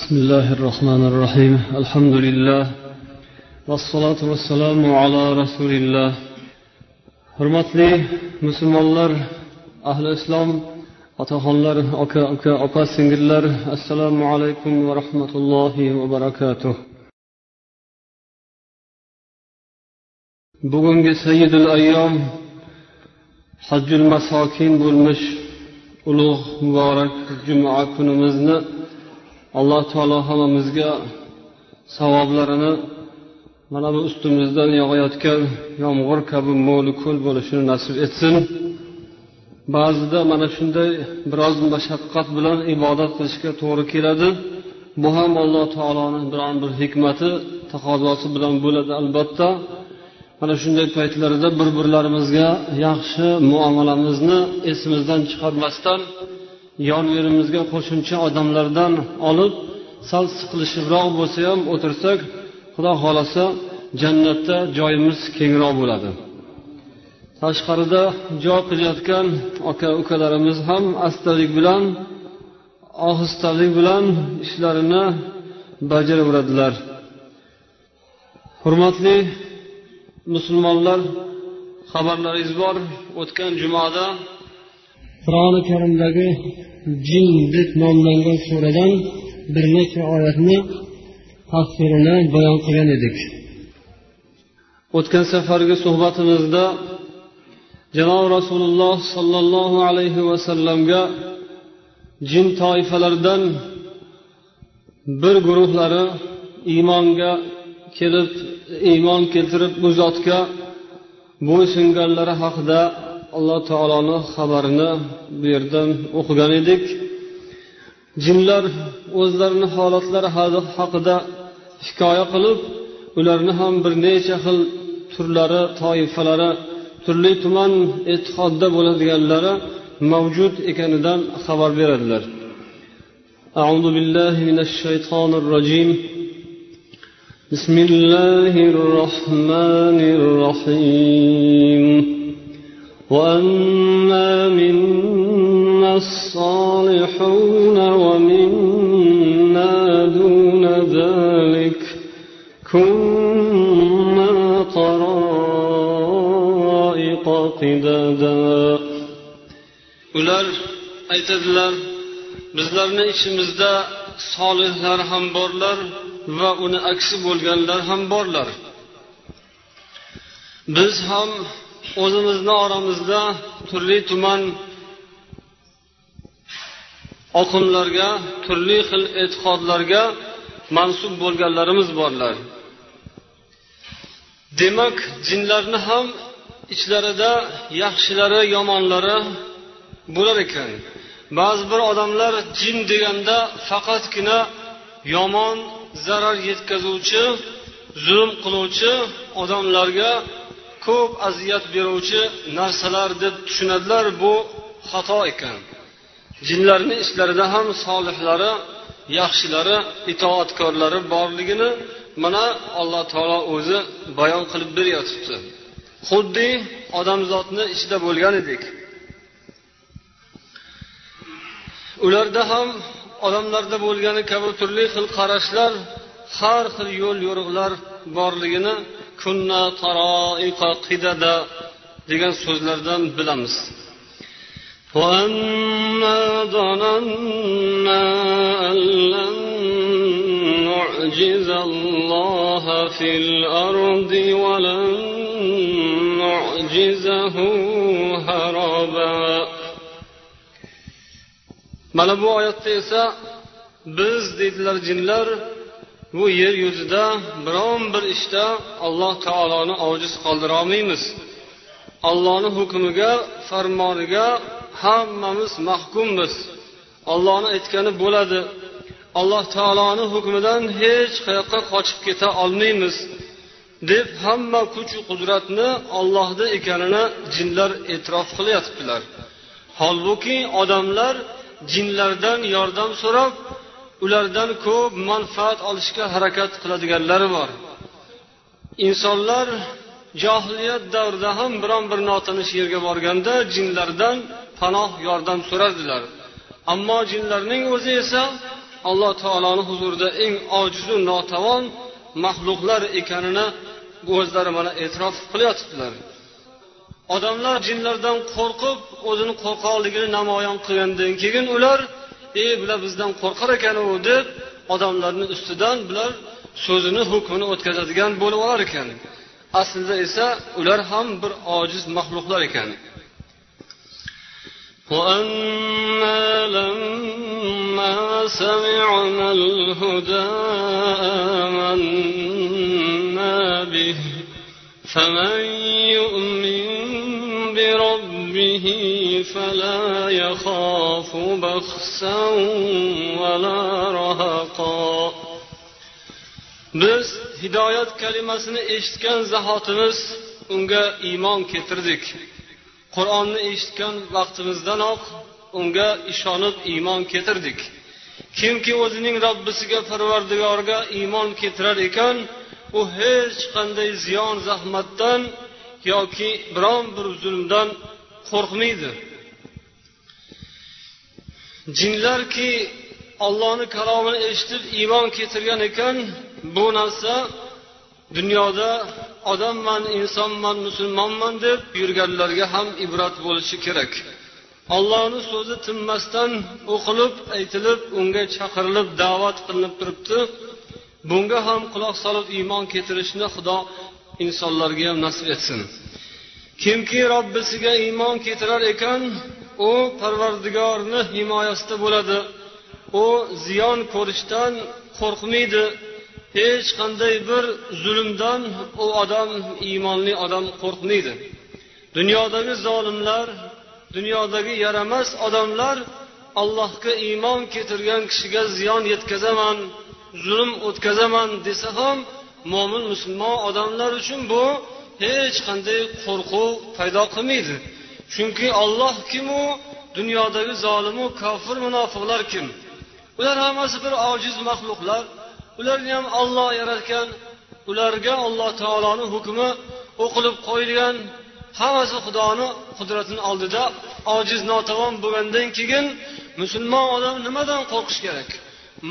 بسم الله الرحمن الرحيم. الحمد لله والصلاة والسلام على رسول الله. حرمت مسلم الله أهل الإسلام أتخل الله أكا أكا السلام عليكم ورحمة الله وبركاته بقون سيد الأيام حج المساكين بولمش ulug' muborak juma kunimizni alloh taolo hammamizga savoblarini mana bu ustimizdan yog'ayotgan yomg'ir kabi mo'li ko'l bo'lishini nasib etsin. Ba'zida mana shunday biroz mashaqqat bilan ibodat qilishga to'g'ri keladi. Bu ham alloh taoloni biron bir hikmati taqozosi bilan bo'ladi albatta. Mana shunday paytlarda bir birlarimizga yaxshi muomalamizni esimizdan chiqarmasdan yon verimizga qo'shimcha odamlardan olib sal siqilishibroq bo'lsa ham o'tirsak xudo xohlasa jannatda joyimiz kengroq bo'ladi. Tashqarida joy qilayotgan aka ukalarimiz ham astalik bilan ohistalik bilan ishlarini bajaraveradilar hurmatli musulmonlar xabarlaringiz bor. O'tgan jumada qur'oni karimdagi jin deb nomlangan suradan bir necha oyatni tafsirini bayon qilgan edik. O'tgan safargi suhbatimizda janob rasululloh sollallohu alayhi vasallamga jin toifalaridan bir guruhlari iymonga kelib iymon keltirib bu zotga bo'ysunganlari haqida alloh taoloni xabarini bu yerdan o'qigan edik jinlar o'zlarini holatlari haqida hikoya qilib ularni ham bir necha xil turlari toifalari turli tuman e'tiqodda bo'ladiganlari mavjud ekanidan xabar beradilar أعوذ بالله من الشيطان الرجيم بسم الله الرحمن الرحيم وَأَمَّا مِنَّا الصَّالِحُونَ وَمِنَّا دُونَ ذَلِكَ كُنَّا طَرَائِقَ قِدَدًا أولار أيتدلر بزلرنا إشمزدا صالحلر هم بارلر وأنا أكسب بولغنلر هم بارلر بز هم o'zimizni oramizda turli tuman oqimlarga turli xil e'tiqodlarga mansub bo'lganlarimiz borlar. Demak jinlarni ham ichlarida yaxshilari yomonlari bo'lar ekan. Ba'zi bir odamlar jin deganda faqatgina yomon zarar yetkazuvchi zulm qiluvchi odamlarga ko'p aziyat beruvchi narsalar deb tushunadilar bu xato ekan. Jinlarni ichlarida ham solihlari yaxshilari itoatkorlari borligini mana alloh taolo o'zi bayon qilib beryotibdi. Xuddi odamzodni ichida bo'lgan edik. Ularda ham odamlarda bo'lgani kabi turli xil qarashlar har xil yo'l yo'riqlar borligini kunna taroiqa qidada degan so'zlardan bilamiz وأنا ظننا أن لن نعجز الله في الأرض ولن نعجزه هربا mana bu oyatda esa biz deydilar jinlar bu yer yuzida biron bir ishda alloh taoloni ojiz qoldira olmaymiz allohni hukmiga farmoniga hammamiz mahkummiz. Ollohni aytgani bo'ladi. Alloh taoloni hukmidan hech qayoqqa qochib keta olmaymiz deb hamma kuch qudratni ollohda ekanini jinlar e'tirof qilyaptilar holbuki odamlar jinlardan yordam so'rab ulardan ko'p manfaat olishga harakat qiladiganlari bor. Insonlar johiliyat davrida ham biron bir notanish yerga borganda jinlardan panoh yordam so'rardilar. Ammo jinlarning o'zi esa alloh taoloni huzurida eng ojizu notavon maxluqlar ekanini o'zlari mana e'tirof qilyotibdilar odamlar jinlardan qo'rqib o'zini qo'rqoqligini namoyon qilgandan keyin ular e bular bizdan qo'rqar ekan u deb odamlarni ustidan bular so'zini hukmini o'tkazadigan bo'lib olar ekan aslida esa ular ham bir ojiz maxluqlar ekan وأنا لما سمعنا الهدى آمنا به فمن يؤمن بربه فلا يخاف بخسا ولا رهقا biz hidoyat kalimasini eshitgan zahotimiz unga iymon keltirdik qur'onni eshitgan vaqtimizdanoq unga ishonib iymon keltirdik kimki o'zining robbisiga parvardigorga iymon keltirar ekan u hech qanday ziyon zahmatdan yoki biron bir zulmdan qo'rqmaydi. Jinlarki ollohni kalomini eshitib iymon keltirgan ekan bu narsa dunyoda odamman insonman musulmonman deb yurganlarga ham ibrat bo'lishi kerak. Ollohni so'zi tinmasdan o'qilib aytilib unga chaqirilib da'vat qilinib turibdi. Bunga ham quloq solib iymon keltirishni xudo insonlarga ham nasib etsin. Kimki robbisiga iymon keltirar ekan u parvardigorni himoyasida bo'ladi. U ziyon ko'rishdan qo'rqmaydi. Hech qanday bir zulmdan u odam iymonli odam qo'rqmaydi. Dunyodagi zolimlar dunyodagi yaramas odamlar allohga iymon keltirgan kishiga ziyon yetkazaman zulm o'tkazaman desa ham mo'min musulmon odamlar uchun bu hech qanday qo'rquv paydo qilmaydi. Chunki olloh kimu dunyodagi zolimu kofir munofiqlar kim? Ular hammasi bir ojiz maxluqlar. Ularni ham olloh yaratgan ularga alloh taoloni hukmi o'qilib qo'yilgan hammasi xudoni qudratini oldida ojiz notavon bo'lgandan keyin musulmon odam nimadan qo'rqish kerak?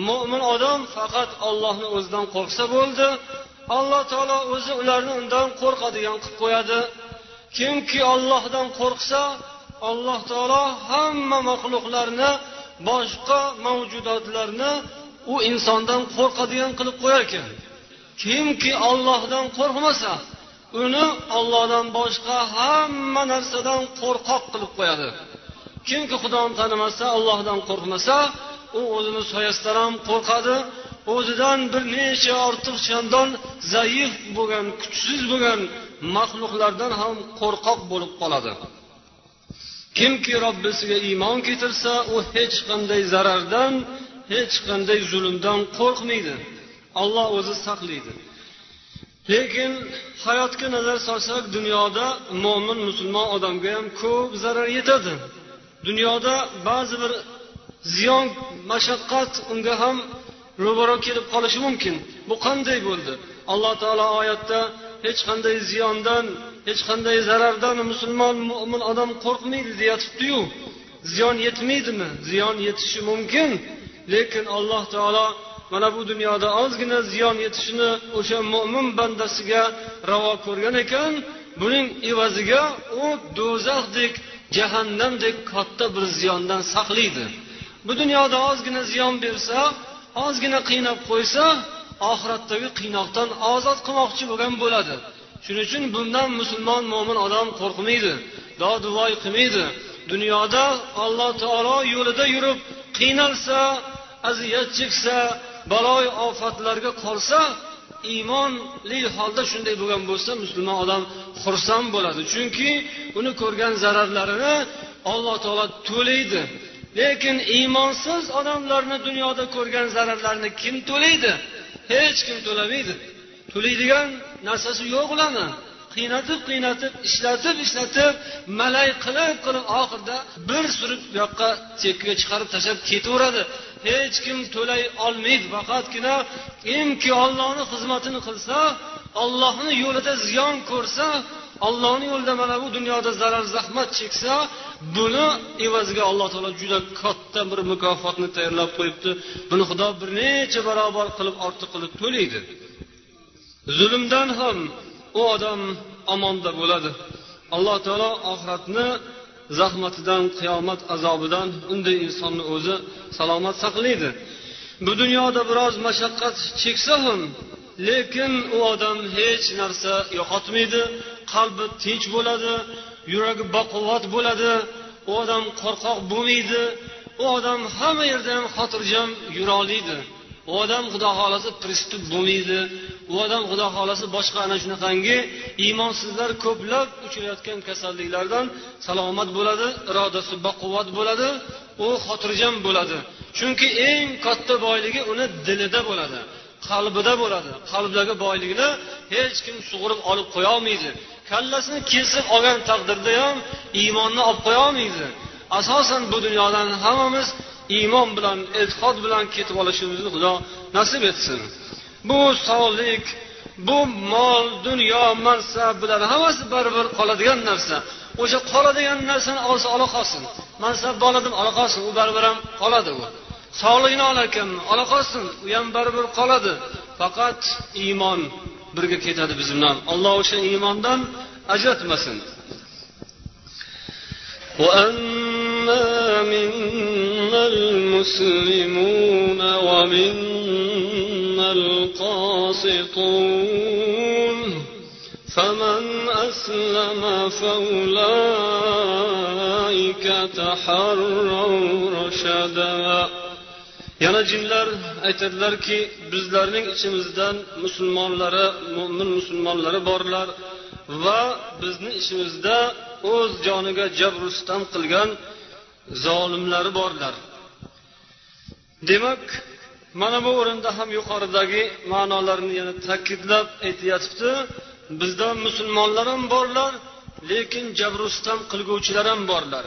Mo'min odam faqat ollohni o'zidan qo'rqsa bo'ldi alloh taolo o'zi ularni undan qo'rqadigan qilib qo'yadi. Kimki ollohdan qo'rqsa alloh taolo hamma maxluqlarni boshqa mavjudotlarni u insondan qo'rqadigan qilib qo'yar ekan. Kimki ollohdan qo'rqmasa uni ollohdan boshqa hamma narsadan qo'rqoq qilib qo'yadi. Kimki xudoni tanimasa ollohdan qo'rqmasa u o'zini soyasidan ham qo'rqadi. O'zidan bir necha ortiq chandon zaif bo'lgan kuchsiz bo'lgan maxluqlardan ham qo'rqoq bo'lib qoladi. Kimki robbisiga iymon keltirsa u hech qanday zarardan hech qanday zulmdan qo'rqmaydi. Olloh o'zi saqlaydi. Lekin hayotga nazar solsak dunyoda mo'min musulmon odamga ham ko'p zarar yetadi. Dunyoda ba'zi bir ziyon mashaqqat unga ham ro'baro kelib qolishi mumkin. Bu qanday bo'ldi? Alloh taolo oyatda hech qanday ziyondan hech qanday zarardan musulmon mo'min odam qo'rqmaydi deyatibdiyu. Ziyon yetmaydimi? Ziyon yetishi mumkin. Lekin alloh taolo mana bu dunyoda ozgina ziyon yetishini o'sha mo'min bandasiga ravo ko'rgan ekan. Buning evaziga u do'zaxdek jahannamdek katta bir ziyondan saqlaydi. Bu dunyoda ozgina ziyon bersa ozgina qiynab qo'ysa oxiratdagi qiynoqdan ozod qilmoqchi bo'lgan bo'ladi. Shuning uchun bundan musulmon mo'min odam qo'rqmaydi doduvoy qilmaydi. Dunyoda alloh taolo yo'lida yurib qiynalsa aziyat cheksa baloy ofatlarga qolsa iymonli holda shunday bo'lgan bo'lsa musulmon odam xursand bo'ladi. Chunki uni ko'rgan zararlarini alloh taolo to'laydi. Lekin iymonsiz odamlarni dunyoda ko'rgan zararlarini kim to'laydi? Hech kim to'lamaydi. To'laydigan narsasi yo'q ularni. Qiynatib qiynatib ishlatib ishlatib malay qilib qilib oxirida bir surib bu yoqqa chekkaga chiqarib tashlab ketaveradi. Hech kim to'lay olmaydi. Faqatgina kimki ollohni xizmatini qilsa ollohni yo'lida ziyon ko'rsa ollohni yo'lida mana bu dunyoda zarar zahmat cheksa buni evaziga alloh taolo juda katta bir mukofotni tayyorlab qo'yibdi. Buni xudo bir necha barobar qilib ortiq qilib to'laydi. Zulmdan ham u odam omonda bo'ladi. Alloh taolo oxiratni zahmatidan qiyomat azobidan unday insonni o'zi salomat saqlaydi. Bu dunyoda biroz mashaqqat cheksa ham lekin u odam hech narsa yo'qotmaydi qalbi tinch bo'ladi yuragi baquvvat bo'ladi u odam qo'rqoq bo'lmaydi u odam hamma yerda ham xotirjam yurolmaydi u odam xudo xohlasa pristup bo'lmaydi. U odam xudo xohlasa boshqa ana shunaqangi iymonsizlar ko'plab uchrayotgan kasalliklardan salomat bo'ladi irodasi baquvvat bo'ladi u xotirjam bo'ladi. Chunki eng katta boyligi uni dilida bo'ladi qalbida bo'ladi. Qalbdagi boylikni hech kim sug'urib olib qo'yolmaydi. Kallasini kesib olgan taqdirda ham iymonni olib qo'yolmaydi. Asosan bu dunyodan hammamiz iymon bilan e'tiqod bilan ketib olishimizni xudo nasib etsin. Bu sog'lik bu mol dunyo mansab bular hammasi baribir qoladigan narsa. O'sha qoladigan narsani olsa ola qolsin. Mansabni oladim ola qolsin u baribir ham qoladi u sog'ligini olarkanmi ola qolsin u ham baribir qoladi. Faqat iymon birga ketadi biz bilan alloh o'sha iymondan ajratmasin. وأما منا المسلمون ومنا القاسطون فمن أسلم فأولئك تحروا رشدا yana jinlar aytadilarki bizlarning ichimizdan musulmonlari mo'min musulmonlari borlar va bizni ichimizda o'z joniga jabriston qilgan zolimlari borlar. Demak mana bu o'rinda ham yuqoridagi ma'nolarni yana ta'kidlab aytyapti. Bizda musulmonlar ham borlar lekin jabrustam qilguvchilar ham borlar.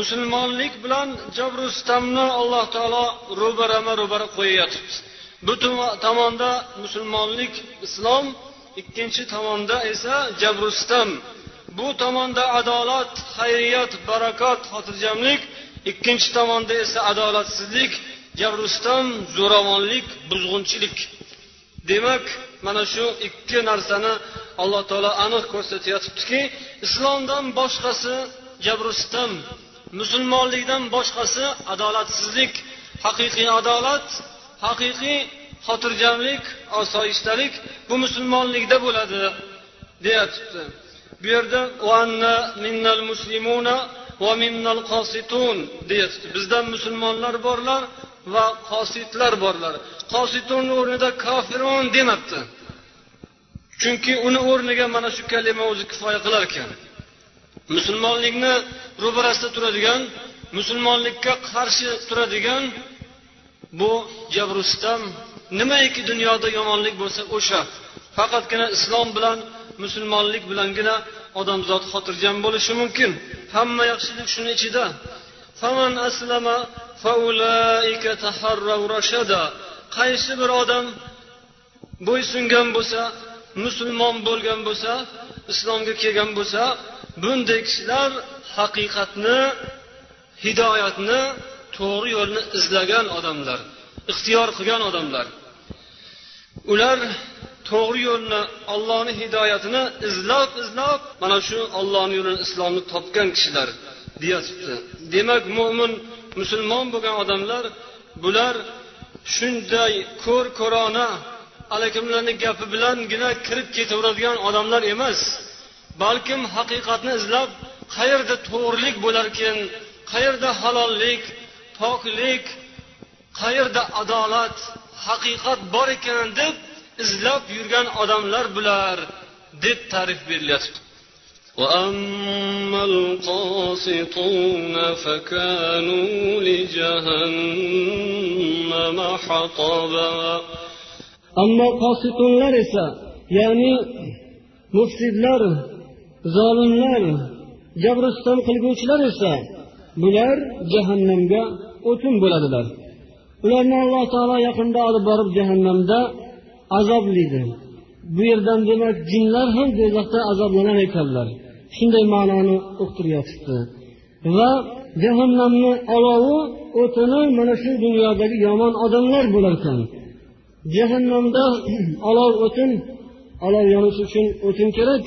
Musulmonlik bilan jabrustamni alloh taolo ro'barama ro'bara qo'yayotibdi bu tomonda musulmonlik islom ikkinchi tomonda esa jabrustam. Bu tomonda adolat xayriyat barakot xotirjamlik. Ikkinchi tomonda esa adolatsizlik jabrustam zo'ravonlik buzg'unchilik. Demak mana shu ikki narsani alloh taolo aniq ko'rsatayotibdiki islomdan boshqasi jabrustam musulmonlikdan boshqasi adolatsizlik. Haqiqiy adolat haqiqiy xotirjamlik osoyishtalik bu musulmonlikda bo'ladi deyatibdi bu yerda deyapti bizdan musulmonlar borlar va qositlar borlar. Qositunni o'rnida kofirun demabdi. Chunki uni o'rniga mana shu kalima o'zi kifoya qilar ekan musulmonlikni ro'barasida turadigan musulmonlikka qarshi turadigan bu jabrustam nimaiki dunyoda yomonlik bo'lsa o'sha. Faqatgina islom bilan musulmonlik bilangina odamzod xotirjam bo'lishi mumkin. Hamma yaxshilik shuni ichida. Qaysi bir odam bo'ysungan bo'lsa musulmon bo'lgan bo'lsa islomga kelgan bo'lsa bunday kishilar haqiqatni hidoyatni to'g'ri yo'lni izlagan odamlar ixtiyor qilgan odamlar. Ular to'g'ri yo'lni ollohni hidoyatini izlab izlab mana shu ollohni yo'lini islomni topgan kishilar deyatibdi demak mo'min musulmon bo'lgan odamlar bular shunday ko'r ko'rona allakimlarni gapi bilangina kirib ketaveradigan odamlar emas. Balkim haqiqatni izlab qayerda to'g'rilik bo'larkan qayerda halollik poklik qayerda adolat haqiqat bor ekan deb izlab yurgan odamlar bular deb ta'rif berilyapti وأما القاسطون فكانوا لجهنم حطبا أما قاسطونlar esa ya'ni mufsidlar zolimlar jabriston qilguvchilar esa bular jahannamga o'tin bo'ladilar ularni alloh taolo yaqinda olib borib jahannamda azoblaydi bu yerdan demak jinlar ham do'zaxda azoblanar ekanlar. Shunday ma'noni uqtiryotibdi va jahannamni olovi o'tini mana shu dunyodagi yomon odamlar bo'larkan. Jahannamda olov o'tin olov yonish uchun o'tin kerak.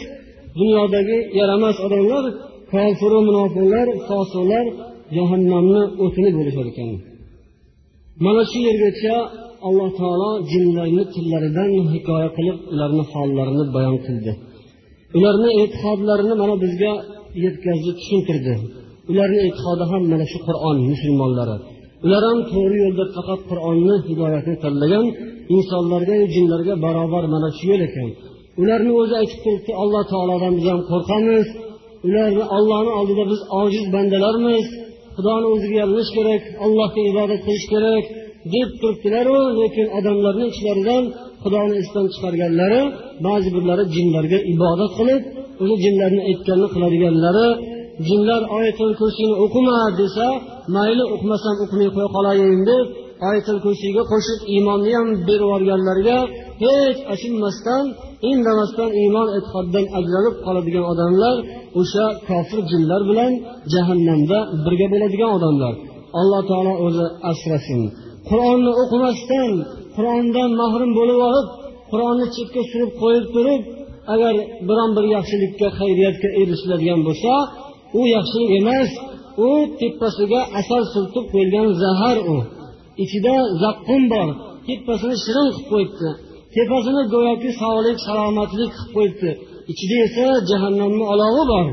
Dunyodagi yaramas odamlar kofiru munofiqlar fosiqlar jahannamni o'tini bo'lishar ekan. Mana shu yergacha alloh taolo jinlarni tillaridan hikoya qilib ularni hollarini bayon qildi. Ularni e'tiqodlarini mana bizga yetkazib tushuntirdi. Ularni e'tiqodi ham mana shu qur'on musulmonlari. Ular ham to'g'ri yo'lda faqat qur'onni hidoyatni tanlagan insonlarga jinlarga barobar mana shu yo'l ekan. Ularni o'zi aytib turibdi alloh taolodan biz ham qo'rqamiz. Ularni ollohni oldida biz ojiz bandalarmiz. Xudoni o'ziga yalinish kerak allohga ibodat qilish kerak. Deb turibdilaru lekin odamlarni ichlaridan xudoni esdan chiqarganlari ba'zi birlari jinlarga ibodat qilib o'sha jinlarni aytganini qiladiganlari jinlar oyatul kursiyni o'qima desa mayli o'qimasam o'qimay qo'ya qolayin deb oyatul kursiyga qo'shib iymonni ham berib yuborganlarga hech achinmasdan indamasdan iymon e'tiqoddan ajralib qoladigan odamlar o'sha kofir jinlar bilan jahannamda birga bo'ladigan odamlar. Alloh taolo o'zi asrasin. Qur'onni o'qimasdan qur'ondan mahrum bo'lib olib qur'onni chetga surib qo'yib turib agar biron bir yaxshilikka xayriyatga erishiladigan bo'lsa u yaxshilik emas u tepasiga asal surtib qo'yilgan zahar u. Ichida zaqqum bor tepasini shirin qilib qo'yibdi. Tepasini go'yoki sog'lik salomatlik qilib qo'yibdi. Ichida esa jahannamni olovi bor.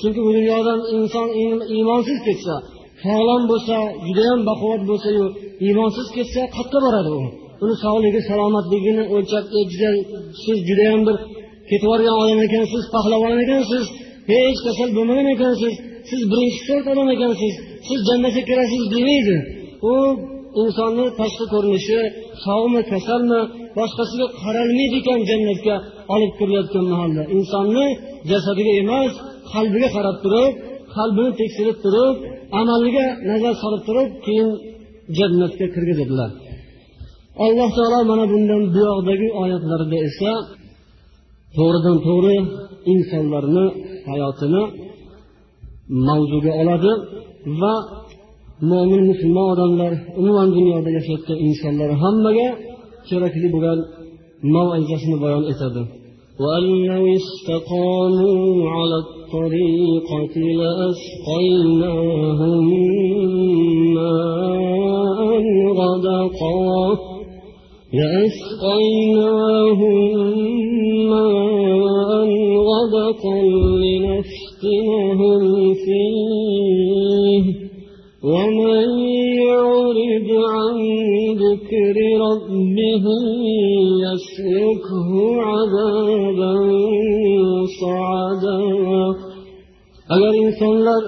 Chunki bu dunyodan inson iymonsiz ketsa sog'lom bo'lsa judayam baquvvat bo'lsayu iymonsiz ketsa qayerga boradi u? Uni sog'ligi salomatligini o'lchab e, siz judayam bir ketib yuborgan odam ekansiz pahlavon ekansiz hech kasal bo'lmagan ekansiz siz birinchi sort odam ekansiz siz jannatga kirasiz demaydi. U insonni tashqi ko'rinishi sog'mi kasalmi boshqasiga qaralmaydi ekan jannatga olib kirilayotgan mahalda. Insonni jasadiga emas qalbiga qarab turib qalbini tekshirib turib amaliga nazar solib turib keyin jannatga kirgizadilar alloh taolo mana bundan buyoqdagi oyatlarida esa to'g'ridan to'g'ri insonlarni hayotini mavzuga oladi va mo'min musulmon odamlar umuman dunyoda yashayotgan insonlar hammaga kerakli bo'lgan mavizasini bayon etadi وأن لو استقاموا على الطريقة لأسقيناهم ماء غدقا لأسقيناهم ماء غدقا لنفتنهم فيه. ومن يعرض عن ذكر ربه يسلكه عذابا صعدا agar insonlar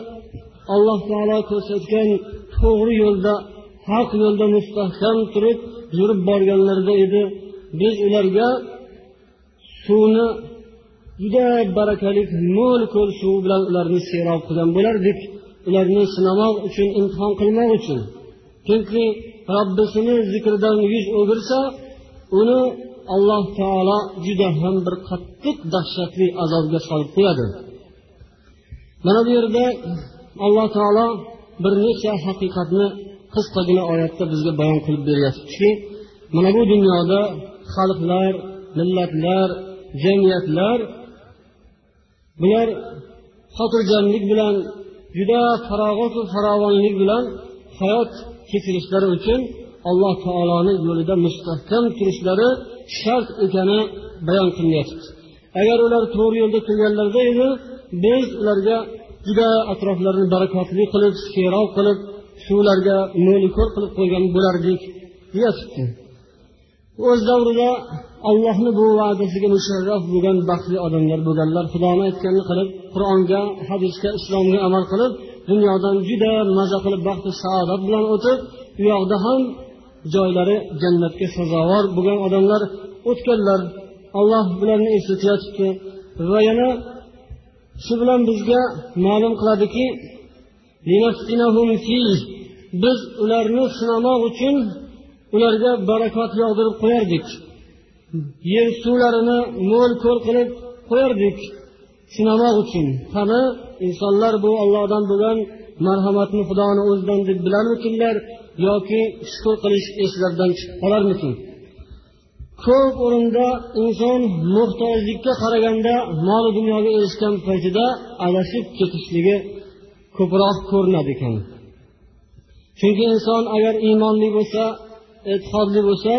alloh taolo ko'rsatgan to'g'ri yo'lda haq yo'lda mustahkam turib yurib borganlarida edi biz ularga suvni juda barakali mo'l ko'l suvi bilan ularni serob qilgan bo'lardik Ularni sinamoq uchun imtihon qilmoq uchun. Chunki robbisini zikridan yuz o'girsa uni alloh taolo juda ham bir qattiq dahshatli azobga solib qo'yadi. Mana bu yerda alloh taolo bir necha haqiqatni qisqagina oyatda bizga bayon qilib beryaptiki mana bu dunyoda xalqlar millatlar jamiyatlar bular xotirjamlik bilan juda farog'atu farovonlik bilan hayot kechirishlari uchun alloh taoloni yo'lida mustahkam turishlari shart ekani bayon qilinyapti. Agar ular to'g'ri yo'lda turganlarida edi biz ularga juda atroflarini barakotli qilib serob qilib suvlarga mo'liko'r qilib qo'ygan bo'lardik deyapti. O'z davrida allohni bu va'dasiga musharraf bo'lgan baxtli odamlar bo'lganlar xudoni aytganini qilib qur'onga hadisga islomga amal qilib dunyodan juda maza qilib baxtu saodat bilan o'tib u yoqda ham joylari jannatga sazovor bo'lgan odamlar o'tganlar. Alloh bularni eslatyotibdi va yana shu bilan bizga ma'lum qiladiki biz ularni sinamoq uchun ularga barakot yog'dirib qo'yardik. Yer suvlarini mo'l ko'l qilib qo'yardik sinamoq uchun. Qani insonlar bu ollohdan bo'lgan marhamatni xudoni o'zidan deb bilarmikinlar yoki shukur qilish eslaridan chiqib qolarmikin? Ko'p o'rinda inson muhtojlikka qaraganda mol dunyoga erishgan paytida adashib ketishligi ko'proq ko'rinadi ekan. Chunki inson agar iymonli bo'lsa e'tiqodli bo'lsa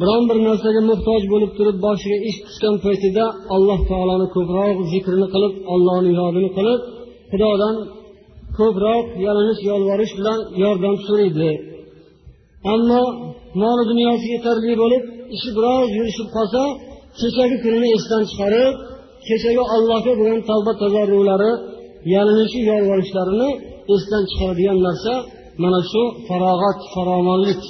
biron bir narsaga muhtoj bo'lib turib boshiga ish tushgan paytida alloh taoloni ko'proq zikrini qilib ollohni yodini qilib xudodan ko'proq yalinish yolvorish bilan yordam so'raydi. Ammo moli dunyosi yetarli bo'lib ishi biroz yurishib qolsa kechagi kunini esdan chiqarib kechagi allohga bo'lgan tavba tazarrulari yalinishi yolvorishlarini esdan chiqaradigan narsa mana shu farog'at faromonlik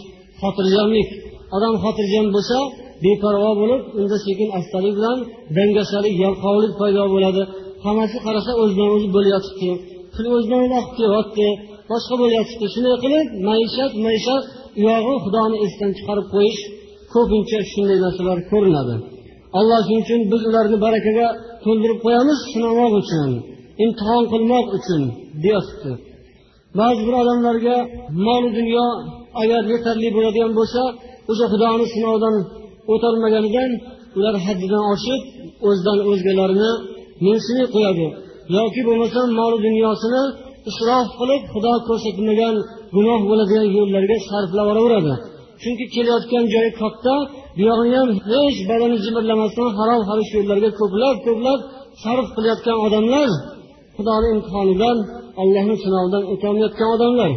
xotirjamlik. Odam xotirjam bo'lsa beparvo bo'lib unda sekin astalik bilan dangasalik yalqovlik paydo bo'ladi. Hammasi qarasa o'zidan o'zi bo'layotibdi pul o'zidan o'zi oqib kelyapti boshqa bo'layotibdi shunday qilib maishat maishat uyog'i xudoni esdan chiqarib qo'yish ko'pincha shunday narsalar ko'rinadi. Alloh shuning uchun biz ularni barakaga to'ldirib qo'yamiz sinamoq uchun imtihon qilmoq uchun deyapti. Ba'zi bir odamlarga moli dunyo agar yetarli bo'ladigan bo'lsa o'sha xudoni sinovdan o'tolmaganidan ular haddidan oshib o'zidan o'zgalarini mensimay qo'yadi. Yoki bo'lmasam moli dunyosini isrof qilib xudo ko'rsatmagan gunoh bo'ladigan yo'llarga sarflab yuboraveradi. Chunki kelayotgan joyi katta buyog'ini ham hech badani jimirlamasdan harom xarish yo'llarga ko'plab ko'plab sarf qilayotgan odamlar xudoni imtihonidan allohni sinovidan o'tolmayotgan odamlar.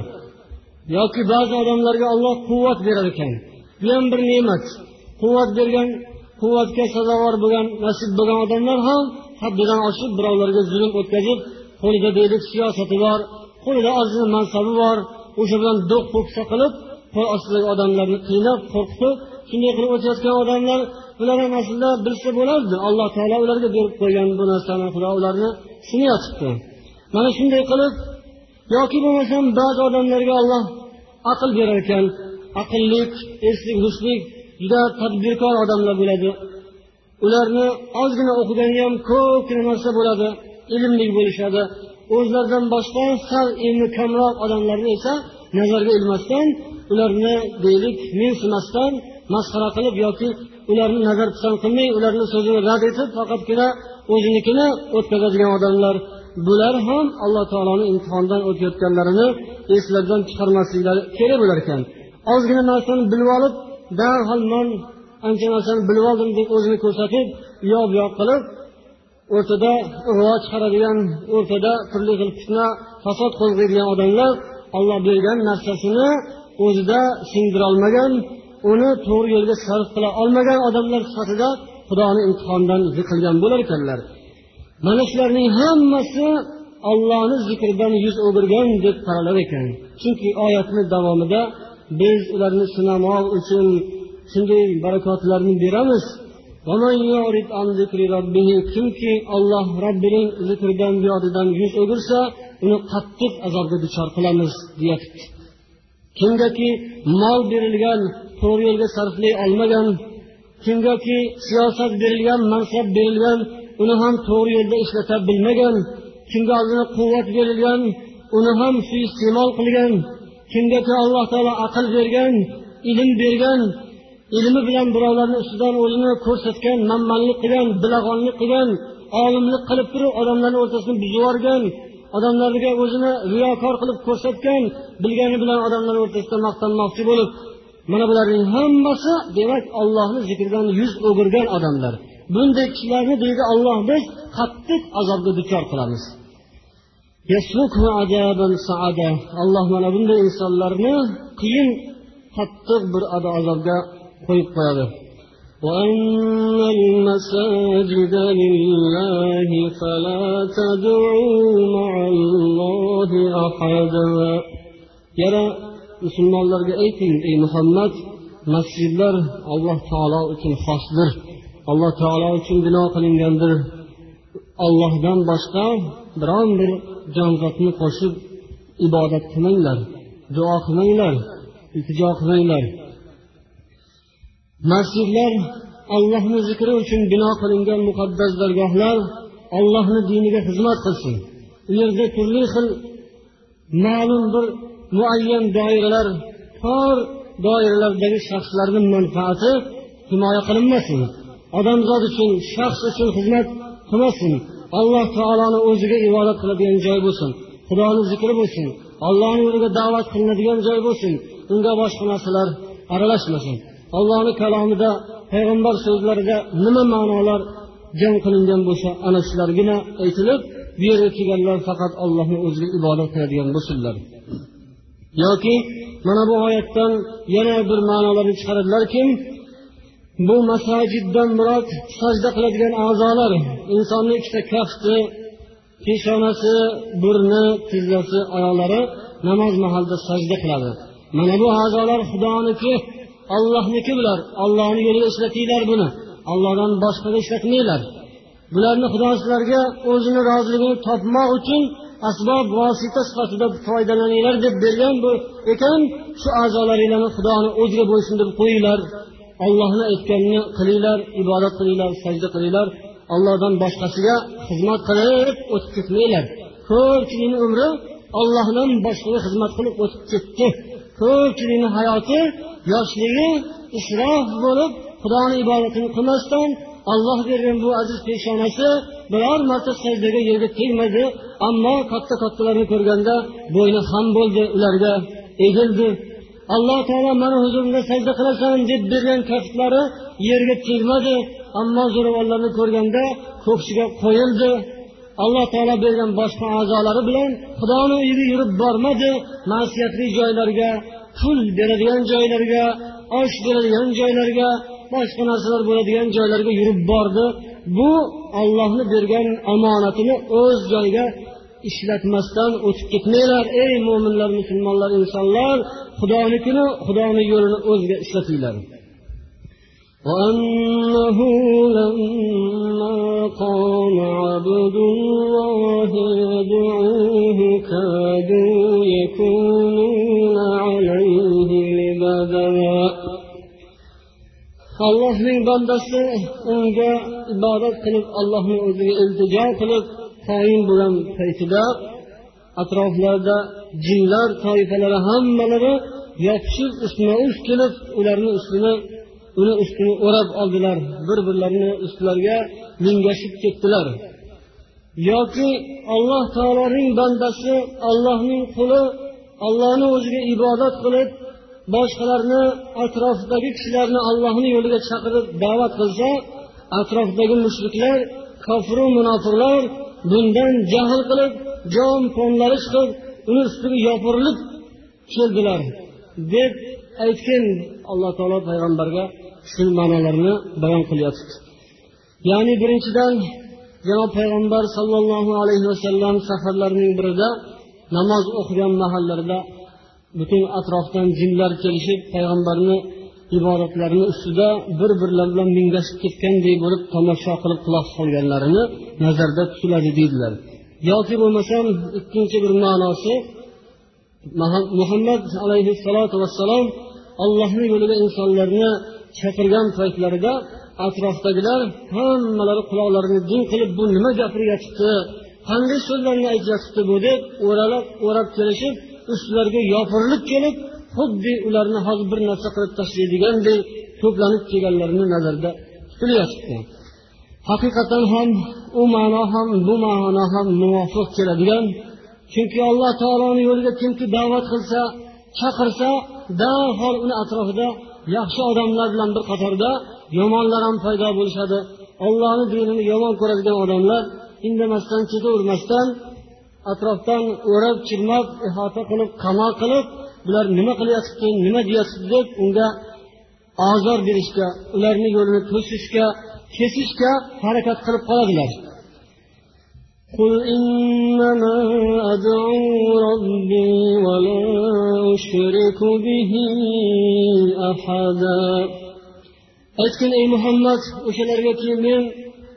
Yoki ba'zi odamlarga olloh quvvat berar ekan. Bu ham bir ne'mat. Quvvat bergan quvvatga sazovor bo'lgan nasib bo'lgan odamlar ham haddidan oshib birovlarga zulm o'tkazib qo'lida deylik siyosati bor qo'lida ozgina mansabi bor o'sha bilan do'q po'pisa qilib qo'l ostidagi odamlarni qiynab qo'rqitib shunday qilib o'tayotgan odamlar ular ham aslida bilsa bo'lardi. Alloh taolo ularga berib qo'ygan bu narsani xudo ularni sinayotibdi mana shunday qilib yoki bo'lmasam ba'zi odamlarga olloh aql berar ekan aqllik eslik hushlik juda tadbirkor odamlar bo'ladi. Ularni ozgina o'qigani ham ko'pgina narsa bo'ladi ilmli bo'lishadi. O'zlaridan boshqa sal ilmi kamroq odamlarni esa nazarga ilmasdan ularni deylik mensimasdan masxara qilib yoki ularni nazar pisand qilmay ularni so'zini rad etib faqatgina o'zinikini o'tkazadigan odamlar bular ham alloh taoloni imtihondan o'tayotganlarini eslaridan chiqarmasliklari kerak bo'lar ekan. Ozgina narsani bilib olib darhol man ancha narsani bilib oldim deb o'zini ko'rsatib u yoq bu yoq qilib o'rtada ig'vo chiqaradigan o'rtada turli xil fitna fasod qo'zg'aydigan odamlar olloh bergan narsasini o'zida singdirolmagan uni to'g'ri yo'lga sarf qila olmagan odamlar sifatida xudoni imtihondan yiqilgan bo'lar ekanlar. Mana shularning hammasi ollohni zikridan yuz o'girgan deb qaralar ekan. Chunki oyatni davomida biz ularni sinamoq uchun shunday barakotlarni beramiz. Kimki olloh robbining zikridan yodidan yuz o'girsa uni qattiq azobga duchor qilamiz deyapti. Kimgaki mol berilgan to'g'ri yo'lga sarflay olmagan kimgaki siyosat berilgan mansab berilgan uni ham to'g'ri yo'lda ishlata bilmagan kimga alloh quvvat berilgan uni ham suiiste'mol qilgan kimgaki alloh taolo aql bergan ilm bergan ilmi bilan birovlarni ustidan o'zini ko'rsatgan manmanlik qilgan bilag'onlik qilgan olimlik qilib turib odamlarni o'rtasini buzib yuborgan odamlarga o'zini riyokor qilib ko'rsatgan bilgani bilan odamlar o'rtasida maqtanmoqchi bo'lib mana bularning hammasi demak ollohni zikridan yuz o'girgan odamlar. Bunday kishilarni deydi olloh biz qattiq azobga duchor qilamiz. Alloh mana bunday insonlarni qiyin qattiq bir azobga qo'yib qo'yadi. وأن المساجد لله فلا تدعوا مع الله أحدا yana musulmonlarga ayting ey muhammad masjidlar alloh taolo uchun xosdir alloh taolo uchun bino qilingandir ollohdan boshqa biron bir jonzotni qo'shib ibodat qilmanglar duo qilmanglar iltijo qilmanglar Masjidlar allohni zikri uchun bino qilingan muqaddas dargohlar allohni diniga xizmat qilsin. U yerda turli xil ma'lum bir muayyan doiralar tor doiralardagi shaxslarni manfaati himoya qilinmasin. Odamzod uchun shaxs uchun xizmat qilmasin. Alloh taoloni o'ziga ibodat qiladigan joy bo'lsin. Xudoni zikri bo'lsin. Ollohni yo'liga da'vat qilinadigan joy bo'lsin. Unga boshqa narsalar aralashmasin. Allohni kalomida payg'ambar so'zlarida nima ma'nolar jam qilingan bo'lsa ana shulargina aytilib bu yerga kelganlar faqat allohni o'ziga ibodat qiladigan bo'lsinlar. Yoki mana bu oyatdan yana bir ma'nolarni chiqaradilarki bu masajiddan murod sajda qiladigan a'zolar insonni ikkita kafti peshonasi burni tizzasi oyoqlari namoz mahalida sajda qiladi. Mana bu a'zolar xudoniki ollohniki bular? Ollohni yo'lida ishlatinglar buni. Ollohdan boshqaga ishlatmanglar bularni xudo sizlarga o'zini roziligini topmoq uchun asbob vosita sifatida foydalaninglar deb bergan bu ekan. Shu a'zolaringlarni xudoni o'ziga bo'ysundirib qo'yinglar. Ollohni aytganini qilinglar ibodat qilinglar sajda qilinglar. Ollohdan boshqasiga xizmat qilib o'tib ketmanglar. Ko'pchilikni umri ollohdan boshqaga xizmat qilib o'tib ketdi. Ko'pchilikni hayoti yoshligi isrof bo'lib xudoni ibodatini qilmasdan olloh bergan bu aziz peshonasi biror marta sajdaga yerga tegmadi ammo katta kattalarni ko'rganda bo'yni ham bo'ldi ularga. Egildi. Alloh taolo mani huzurimda sajda qilasan deb bergan kaftlari yerga tegmadi ammo zo'ravonlarni ko'rganda ko'ksiga qo'yildi. Alloh taolo bergan boshqa a'zolari bilan xudoni uyiga yurib bormadi ma'siyatli joylarga pul beradigan joylarga osh beradigan joylarga boshqa narsalar bo'ladigan joylarga yurib bordi bu ollohni bergan omonatini o'z joyiga ishlatmasdan o'tib ketmanglar ey mo'minlar musulmonlar insonlar xudonikini xudoni yo'lini o'ziga ishlatinglar وأنه لما قام عبد الله يدعوه كادوا يكونون allohning bandasi unga ibodat qilib allohni o'ziga iltijo qilib tayin bo'lgan paytida atroflarida jinlar toifalari hammalari yopishib ustma ust kelib ularni ustini uni ustini o'rab oldilar. Bir birlarini ustlariga mingashib ketdilar. Yoki alloh taoloning bandasi allohning quli allohni o'ziga ibodat qilib boshqalarni atrofidagi kishilarni allohni yo'liga chaqirib da'vat qilsa atrofdagi mushriklar kofiru munofiqlar bundan jahl qilib jon ponlari chiqib uni ustiga yopirilib keldilar deb aytgan alloh taolo payg'ambarga shu ma'nolarni bayon qilyapti ya'ni birinchidan janob payg'ambar sollallohu alayhi vasallam safarlarning birida namoz o'qigan mahallarida butun atrofdan jinlar kelishib payg'ambarni ibodatlarini ustida bir birlari bilan mingashib ketgandek bo'lib tomosha qilib quloq solganlarini nazarda tutiladi deydilar. Yoki bo'lmasam ikkinchi bir ma'nosi muhammad alayhissalotu vassalom allohni yo'liga insonlarni chaqirgan paytlarida atrofdagilar hammalari quloqlarini din qilib bu nima gapiryapti qanday so'zlarni aytyapti bu deb o'ralab o'rab kelishib ustlariga yopirilib kelib xuddi ularni hozir bir narsa qilib tashlaydigandek to'planib kelganlarini nazarda tutilyapti haqiqatan ham u ma'no ham bu ma'no ham muvofiq keladigan chunki alloh taoloni yo'liga kimki da'vat qilsa chaqirsa darhol uni atrofida yaxshi odamlar bilan bir qatorda yomonlar ham paydo bo'lishadi. Ollohni dinini yomon ko'radigan odamlar indamasdan ketavermasdan atrofdan o'rab chirmab ihota qilib qamoq qilib bular nima qilyapti nima deyapti deb unga ozor berishga ularni yo'lini to'sishga kesishga harakat qilib qoladilar قل إنما أدعو ربي ولا أشرك به أحدا aytgin ey muhammad o'shalargaki men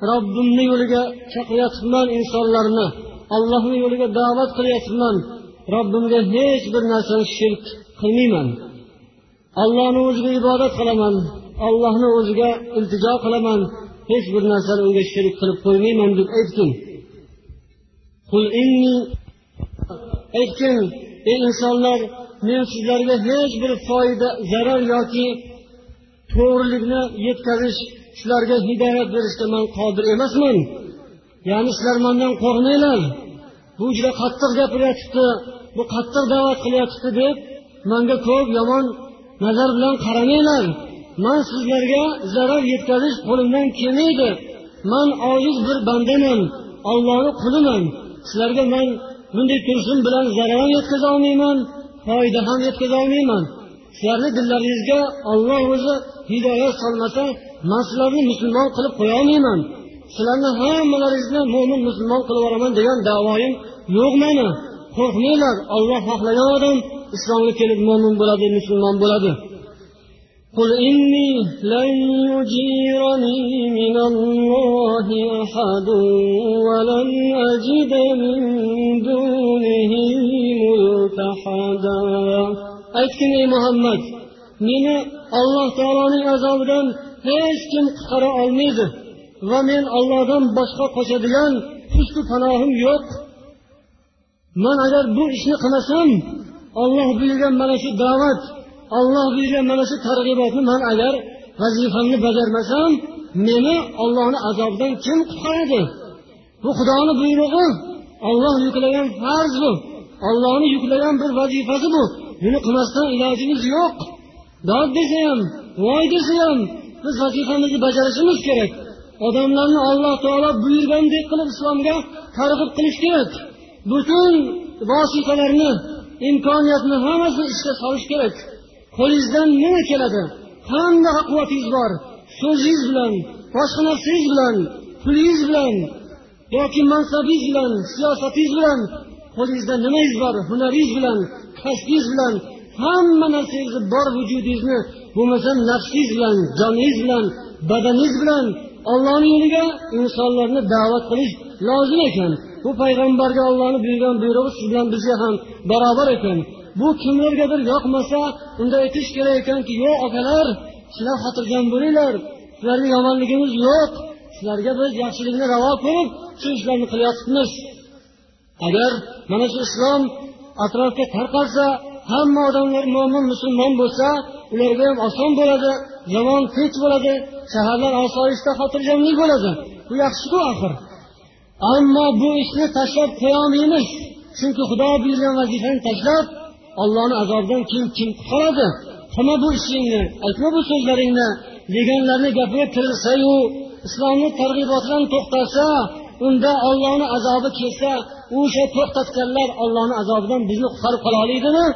robbimni yo'liga chaqiryapman insonlarni Ollohni yo'liga da'vat qilyapman. Robbimga hech bir narsani shirk qilmayman. Ollohni o'ziga ibodat qilaman. Ollohni o'ziga iltijo qilaman. Hech bir narsani unga shirik qilib qo'ymayman deb aytgin aytgin ey insonlar men sizlarga hech bir foyda zarar yoki to'g'rilikni yetkazish sizlarga hidoyat berishga man qodir emasman. Ya'ni sizlar mandan qo'rqmanglar bu juda qattiq gapiryotibdi bu qattiq da'vat qilyotibdi deb manga ko'p yomon nazar bilan qaramanglar man sizlarga zarar yetkazish qo'limdan kelmaydi man ojiz bir bandaman ollohni quliman sizlarga man bunday turishim bilan zarar ham yetkaza olmayman foyda ham yetkaza olmayman. Sizlarni dillaringizga olloh o'zi hidoyat solmasa man sizlarni musulmon qilib qo'ya olmayman. sizlarni hammalaringizni mo'min musulmon qilib yuboraman degan davoyim yo'q mani qo'rqmanglar olloh xohlagan odam islomga kelib mo'min bo'ladi musulmon bo'ladi قل إني لن يجيرني من الله أحد ولن أجد من دونه ملتحدا aytgin ey muhammad meni alloh taoloning azobidan hech kim qutqara olmaydi va men ollohdan boshqa qochadigan ustu panohim yo'q. Man agar bu ishni qilmasam olloh buyurgan mana shu da'vat olloh buyurgan mana shu targ'ibotni man agar vazifamni bajarmasam meni ollohni azobidan kim qutqaradi? Bu xudoni buyrug'i olloh yuklagan farz bu. Ollohni yuklagan bir vazifasi bu. Buni qilmasdan ilojimiz yo'q. Dod desa ham voy desa ham biz vazifamizni bajarishimiz kerak. Odamlarni alloh taolo buyurgandek qilib islomga targ'ib qilish kerak. Butun vositalarni imkoniyatni hammasini ishga solish kerak. Qo'lingizdan nima keladi? Qanaqa quvvatingiz bor? So'zingiz bilan boshqa narsangiz bilan pulingiz bilan yoki mansabingiz bilan siyosatingiz bilan qo'lingizda nimangiz bor? Hunaringiz bilan kasbingiz bilan hamma narsangizni bor vujudingizni bo'lmasam nafsingiz bilan joningiz bilan badaningiz bilan ollohni yo'liga insonlarni da'vat qilish lozim ekan. Bu payg'ambarga ollohni buyurgan buyrug'i siz bilan bizga ham barobar ekan. Bu kimlargadir yoqmasa unda aytish kerak ekanki yo'q akalar sizlar xotirjam bo'linglar. Sizlarga yomonligimiz yo'q. Sizlarga biz yaxshilikni ravo ko'rib shu ishlarni qilyotibmiz agar mana shu islom atrofga tarqalsa hamma odamlar mo'min musulmon bo'lsa ularga ham oson bo'ladi yomon tinch bo'ladi shaharlar osoyishta xotirjamlik bo'ladi. Bu yaxshiku axir. Ammo bu ishni tashlab qo'yolmaymiz. Chunki xudo buyurgan vazifani tashlab ollohni azobidan kim kim qutqaradi? Qilma bu ishingni aytma bu so'zlaringni. Deganlarni gapiga kirilsayu islomni targ'ibotidan to'xtasa unda ollohni azobi kelsa o'sha to'xtatganlar ollohni azobidan bizni qutqarib qololadimi?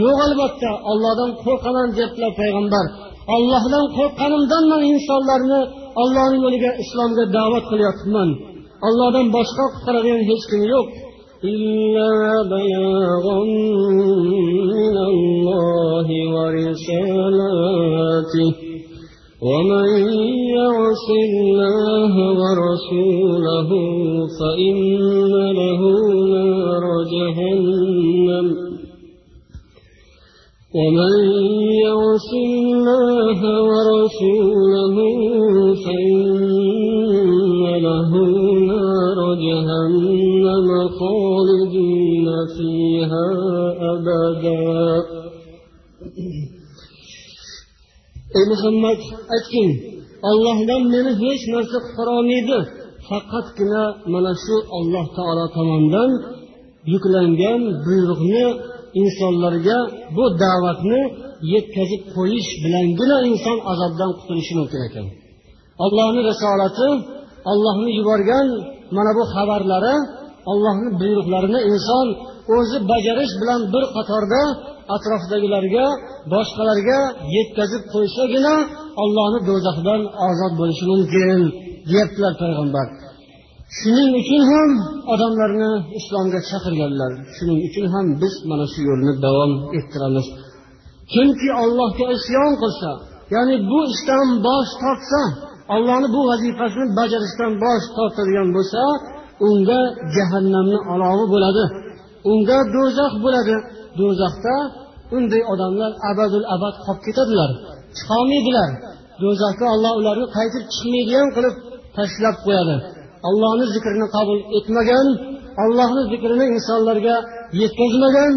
Yo'q albatta ollohdan qo'rqaman debdilar payg'ambar ollohdan qo'rqqanimdan man insonlarni ollohni yo'liga islomga da'vat qilyapman ollohdan boshqa qutqaradigan hech kim yo'q إلا بلاغا من الله ورسالاته ومن يعص الله ورسوله فإن له نار جهنم ومن يعص الله ورسوله فإن له نار جهنم خالدين فيها أبدا ey muhammad aytgin ollohdan meni hech narsa qutqarolmaydi faqatgina mana shu olloh taolo tomonidan yuklangan buyruqni insonlarga bu da'vatni yetkazib qo'yish bilangina inson azobdan qutulishi mumkin ekan. Allohni risolati ollohni yuborgan mana bu xabarlari ollohni buyruqlarini inson o'zi bajarish bilan bir qatorda atrofdagilarga boshqalarga yetkazib qo'ysagina ollohni do'zaxdan ozod bo'lishi mumkin deyaptilar payg'ambar. Shuning uchun ham odamlarni islomga chaqirganlar. Shuning uchun ham biz mana shu yo'lni davom ettiramiz. Kimki ollohga isyon qilsa ya'ni bu ishdan bosh tortsa ollohni bu vazifasini bajarishdan bosh tortadigan bo'lsa unga jahannamni olovi bo'ladi. Unga do'zax bo'ladi. Do'zaxda unday odamlar abadul abad qolib ketadilar chiqolmaydilar. Do'zaxga olloh ularni qaytib chiqmaydigan qilib tashlab qo'yadi. Allohni zikrini qabul etmagan allohni zikrini insonlarga yetkazmagan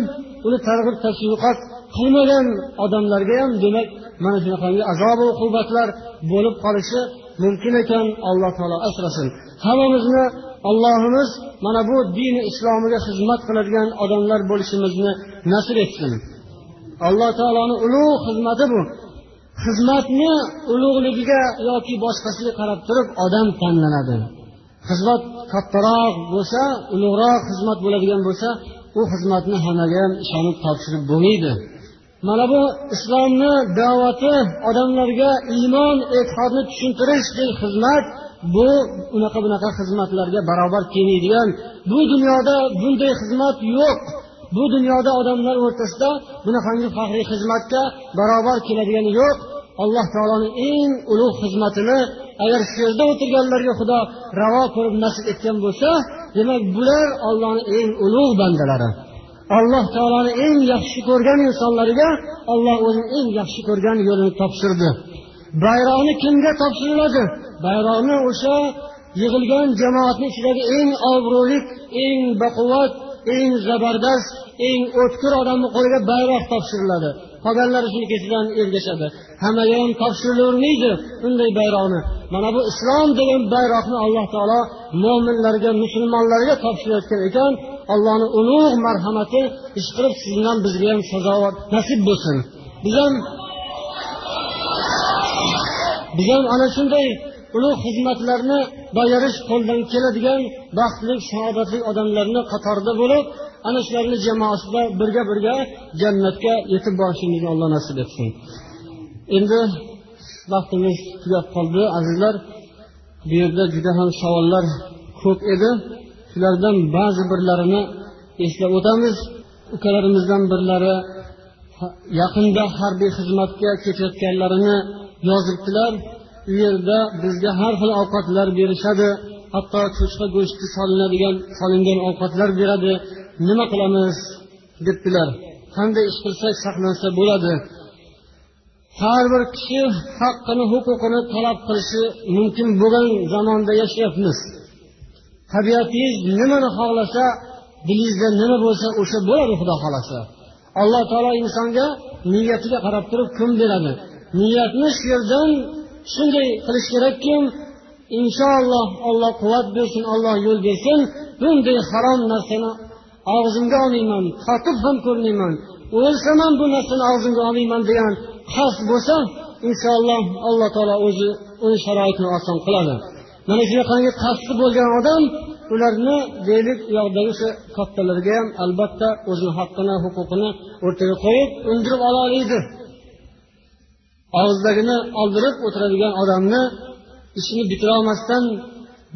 uni targ'ib tashviqot qilmagan odamlarga ham demak mana shunaqangi azob uqubatlar bo'lib qolishi mumkin ekan. Alloh taolo asrasin. Hammamizni allohimiz mana bu dini islomiga xizmat qiladigan odamlar bo'lishimizni nasib etsin. Alloh taoloni ulug' xizmati bu. Xizmatni ulug'ligiga yoki boshqasiga qarab turib odam tanlanadi. Xizmat kattaroq bo'lsa ulug'roq xizmat bo'ladigan bo'lsa u xizmatni hammaga ham ishonib topshirib bo'lmaydi. Mana bu islomni da'vati odamlarga iymon e'tiqodni tushuntirishdek xizmat bu unaqa bunaqa xizmatlarga barobar kelmaydigan. Bu dunyoda bunday xizmat yo'q. Bu dunyoda odamlar o'rtasida bunaqangi faxriy xizmatga barobar keladigani yo'q. Alloh taoloni eng ulug' xizmatini agar shu yerda o'tirganlarga xudo ravo ko'rib nasib etgan bo'lsa demak bular ollohni eng ulug' bandalari. Alloh taoloni eng yaxshi ko'rgan insonlariga olloh o'zini eng yaxshi ko'rgan yo'lini topshirdi. Bayroqni kimga topshiriladi bayroqni o'sha yig'ilgan jamoatni ichidagi eng obro'li eng baquvvat eng zabardast eng o'tkir odamni qo'liga bayroq topshiriladi. Qolganlari shuni ketidan ergashadi. Hammaga ham topshirilavermaydi unday bayroqni mana bu islom degan bayroqni alloh taolo mo'minlarga musulmonlarga topshirayotgan ekan. Allohni ulug' marhamati ishqilib sizdan ham bizga ham sazovor nasib bo'lsin. Biz ham biz ham ana shunday ulug' xizmatlarni bajarish qo'ldan keladigan baxtli saodatli odamlarni qatorida bo'lib ana shularni jamoasida birga birga jannatga yetib borishimizni alloh nasib etsin. Endi vaqtimiz tugab qoldi azizlar. Bu yerda juda ham savollar ko'p edi. Shulardan ba'zi birlarini eslab o'tamiz. Ukalarimizdan birlari yaqinda harbiy xizmatga ketayotganlarini yozibdilar. U yerda bizga har xil ovqatlar berishadi. Hatto cho'chqa go'shti solinadigan solingan ovqatlar beradi. Nima qilamiz? Debdilar. Qanday ish qilsak saqlansa bo'ladi. Har bir kishi haqqini huquqini talab qilishi mumkin bo'lgan zamonda yashayapmiz. Tabiatingiz nimani xohlasa dilingizda nima bo'lsa o'sha bo'ladi xudo xohlasa. Alloh taolo insonga niyatiga qarab turib kun beradi. Niyatni shu yerdan shunday qilish kerakki inshaalloh olloh quvvat bersin olloh yo'l bersin. Bunday harom narsani og'zimga olmayman totib ham ko'rmayman. O'lsam ham bu narsani og'zimga olmayman degan qasd bo'lsa inshaalloh alloh taolo o'zi uni sharoitini oson qiladi. Mana shunaqangi qasdi bo'lgan odam ularni deylik u yoqdagi o'sha kattalarga ham albatta o'zini haqqini huquqini o'rtaga qo'yib undirib ola og'zidagini oldirib o'tiradigan odamni ishini bitirolmasdan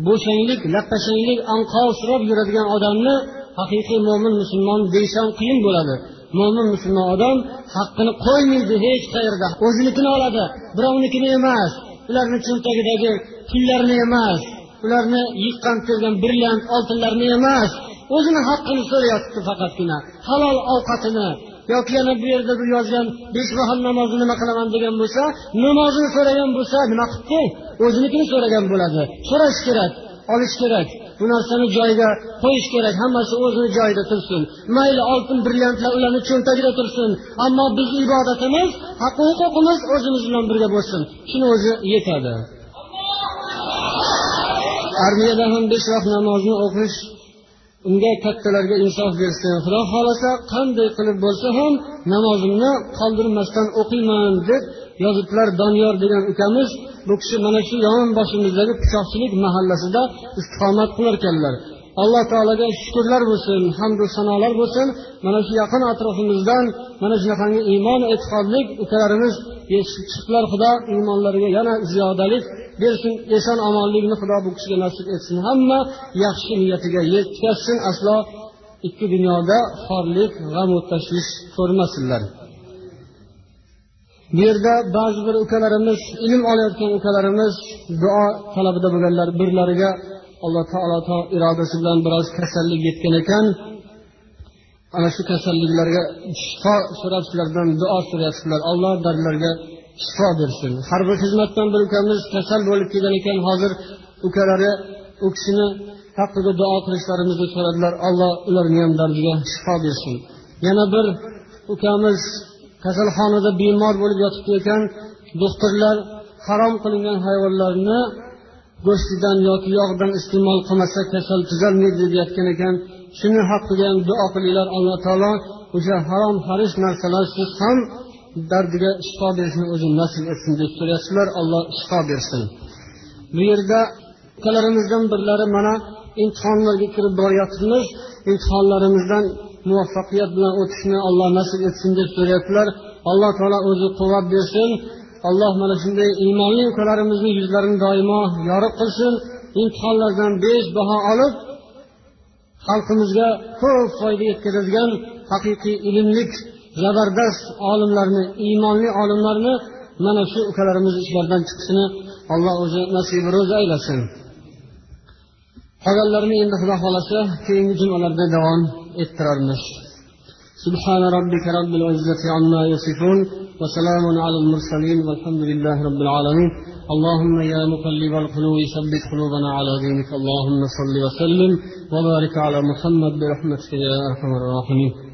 bo'shanglik lappashanglik anqovsirab yuradigan odamni haqiqiy mo'min musulmon deyish ham qiyin bo'ladi. Mo'min musulmon odam haqqini qo'ymaydi hech qayerda. O'zinikini oladi birovnikini emas. Ularni cho'ntagidagi pullarni emas ularni yiqqan tergan brilliant oltinlarni emas. O'zini haqqini so'rayapti faqatgina. Halol ovqatini yoki yana bu yerda bir yozgan besh vahon namozni nima qilaman degan bo'lsa namozini so'ragan bo'lsa nima qilibdi o'zinikini so'ragan bo'ladi. So'rash kerak olish kerak. Bu narsani joyiga qo'yish kerak. Hammasi o'zini joyida tursin. Mayli oltin brilliantlar ularni cho'ntagida tursin. Ammo bizni ibodatimiz haqqi huquqimiz o'zimiz bilan birga bo'lsin. Shuni o'zi yetadi. Armiyada ham besh vaqt namozni o'qish unga kattalarga insof bersin. Xudo xohlasa qanday qilib bo'lsa ham namozimni qoldirmasdan o'qiyman deb yozibdilar doniyor degan ukamiz. Bu kishi mana shu yon boshimizdagi pichoqchilik mahallasida istiqomat qilarkanlar. Alloh taologa shukurlar bo'lsin hamdu sanolar bo'lsin. Mana shu yaqin atrofimizdan mana shunaqangi iymon e'tiqodlik ukalarimiz chiqdilar xudo iymonlariga yana ziyodalik bersin. Eson omonlikni xudo bu kishiga nasib etsin. Hamma yaxshi niyatiga yetkazsin. Aslo ikki dunyoda xorlik g'amu tashvish ko'rmasinlar. Bu yerda ba'zi bir ukalarimiz ilm olayotgan ukalarimiz duo talabida bo'lganlar birlariga alloh taolo irodasi bilan biroz kasallik yetgan ekan. Ana shu kasalliklarga shifo so'rab sizlardan duo so'rayapsizlar. Alloh dardlarga shifo bersin. Har bir xizmatdan bir ukamiz kasal bo'lib kelgan ekan. Hozir ukalari u kishini haqida duo qilishlarimizni so'radilar. Alloh ularni ham dardiga shifo bersin. Yana bir ukamiz kasalxonada bemor bo'lib yotibdi ekan. Doktorlar harom qilingan hayvonlarni go'shtidan yoki yog'dan iste'mol qilmasa kasal tuzalmaydi deyayotgan ekan. Shuni haqida ham duo qilinglar alloh taolo o'sha harom harish narsalar siz ham dardiga shifo berishni o'zi nasib etsin deb so'rayapsizlar. Alloh shifo bersin. Bu yerda ukalarimizdan birlari mana imtihonlarga kirib boryapmiz imtihonlarimizdan muvaffaqiyat bilan o'tishni alloh nasib etsin deb so'rayaptilar alloh taolo o'zi quvvat bersin. Alloh mana shunday iymonli ukalarimizni yuzlarini doimo yorug' qilsin. Imtihonlardan besh baho olib xalqimizga ko'p foyda yetkazadigan haqiqiy ilmlik zabardast olimlarni iymonli olimlarni mana shu ukalarimiz ichlaridan chiqishini alloh o'zi nasib ro'zi aylasin. Qolganlarini endi xudo xohlasa keyingi jumalarda davom ettirarmiz سبحان ربك رب العزة عما يصفون وسلام على المرسلين والحمد لله رب العالمين. اللهم يا مقلب القلوب ثبت قلوبنا على دينك. اللهم صل وسلم وبارك على محمد برحمتك يا أرحم الراحمين.